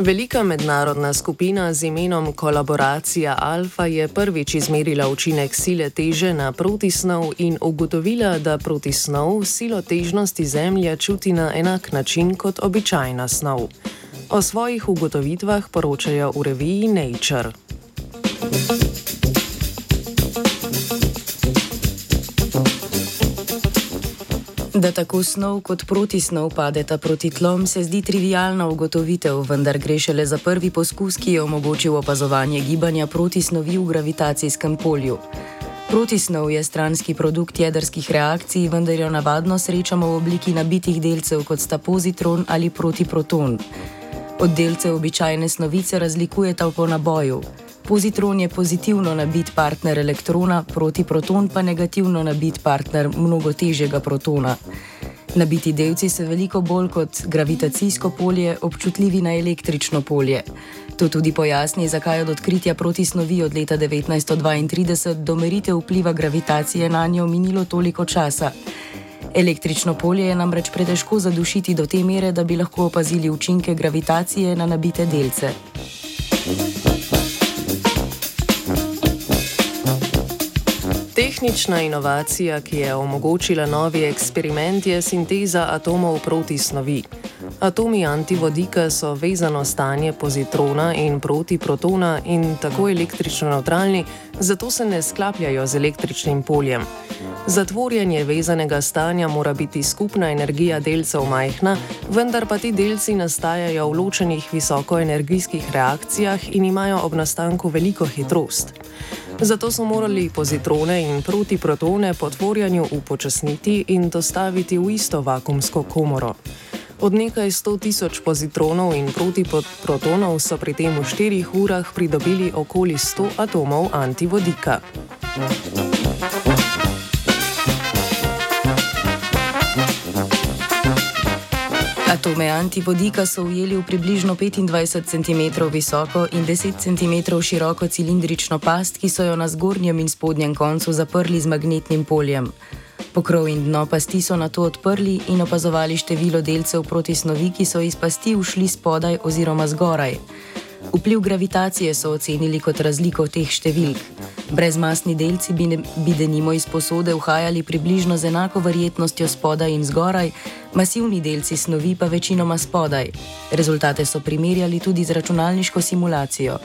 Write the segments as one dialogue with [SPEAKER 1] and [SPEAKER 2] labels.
[SPEAKER 1] Velika mednarodna skupina z imenom Kolaboracija Alfa je prvič izmerila učinek sile teže na protisnov in ugotovila, da protisnov silo težnosti Zemlje čuti na enak način kot običajna snov. O svojih ugotovitvah poročajo v reviji Nature.
[SPEAKER 2] Da tako snov kot protisnov padeta proti tlom, se zdi trivialna ugotovitev, vendar gre šele za prvi poskus, ki je omogočil opazovanje gibanja protisnovi v gravitacijskem polju. Protisnov je stranski produkt jedrskih reakcij, vendar jo navadno srečamo v obliki nabitih delcev, kot sta pozitron ali protiproton. Od delcev običajne snovice razlikujeta po naboju. Pozitron je pozitivno nabit partner elektrona, protiproton pa negativno nabit partner mnogo težjega protona. Nabiti delci so veliko bolj kot gravitacijsko polje občutljivi na električno polje. To tudi pojasni, zakaj od odkritja protisnovi od leta 1932 do meritev vpliva gravitacije na njo minilo toliko časa. Električno polje je namreč pretežko zadušiti do te mere, da bi lahko opazili učinke gravitacije na nabite delce.
[SPEAKER 1] Tehnična inovacija, ki je omogočila novi eksperiment, je sinteza atomov proti snovi. Atomi antivodika so vezano stanje pozitrona in protiprotona in tako električno neutralni, zato se ne sklapljajo z električnim poljem. Za tvorjenje vezanega stanja mora biti skupna energija delcev majhna, vendar pa ti delci nastajajo v ločenih visokoenergijskih reakcijah in imajo ob nastanku veliko hitrost. Zato so morali pozitrone in protiprotone po tvorjenju upočasniti in dostaviti v isto vakumsko komoro. Od nekaj sto tisoč pozitronov in protiprotonov so pri tem v štirih urah pridobili okoli 100 atomov antivodika.
[SPEAKER 2] Atome antivodika so ujeli v približno 25 cm visoko in 10 cm široko cilindrično past, ki so jo na zgornjem in spodnjem koncu zaprli z magnetnim poljem. Pokrov in dno pasti so na to odprli in opazovali število delcev proti snovi, ki so iz pasti ušli spodaj oziroma zgoraj. Vpliv gravitacije so ocenili kot razliko teh številk. Brezmasni delci bi, ne, bi denimo iz posode uhajali približno z enako verjetnostjo spodaj in zgoraj, masivni delci snovi pa večinoma spodaj. Rezultate so primerjali tudi z računalniško simulacijo.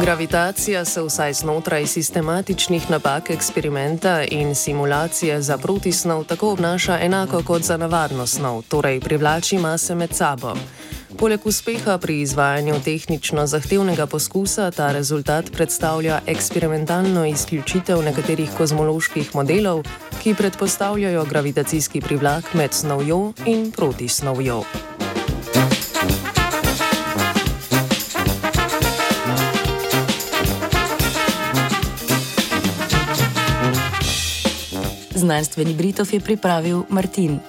[SPEAKER 1] Gravitacija se vsaj znotraj sistematičnih napak eksperimenta in simulacije za protisnov tako obnaša enako kot za navadno snov, torej privlači mase med sabo. Poleg uspeha pri izvajanju tehnično zahtevnega poskusa ta rezultat predstavlja eksperimentalno izključitev nekaterih kozmoloških modelov, ki predpostavljajo gravitacijski privlak med snovjo in protisnovjo.
[SPEAKER 2] Znanstveni Britov je pripravil Martin.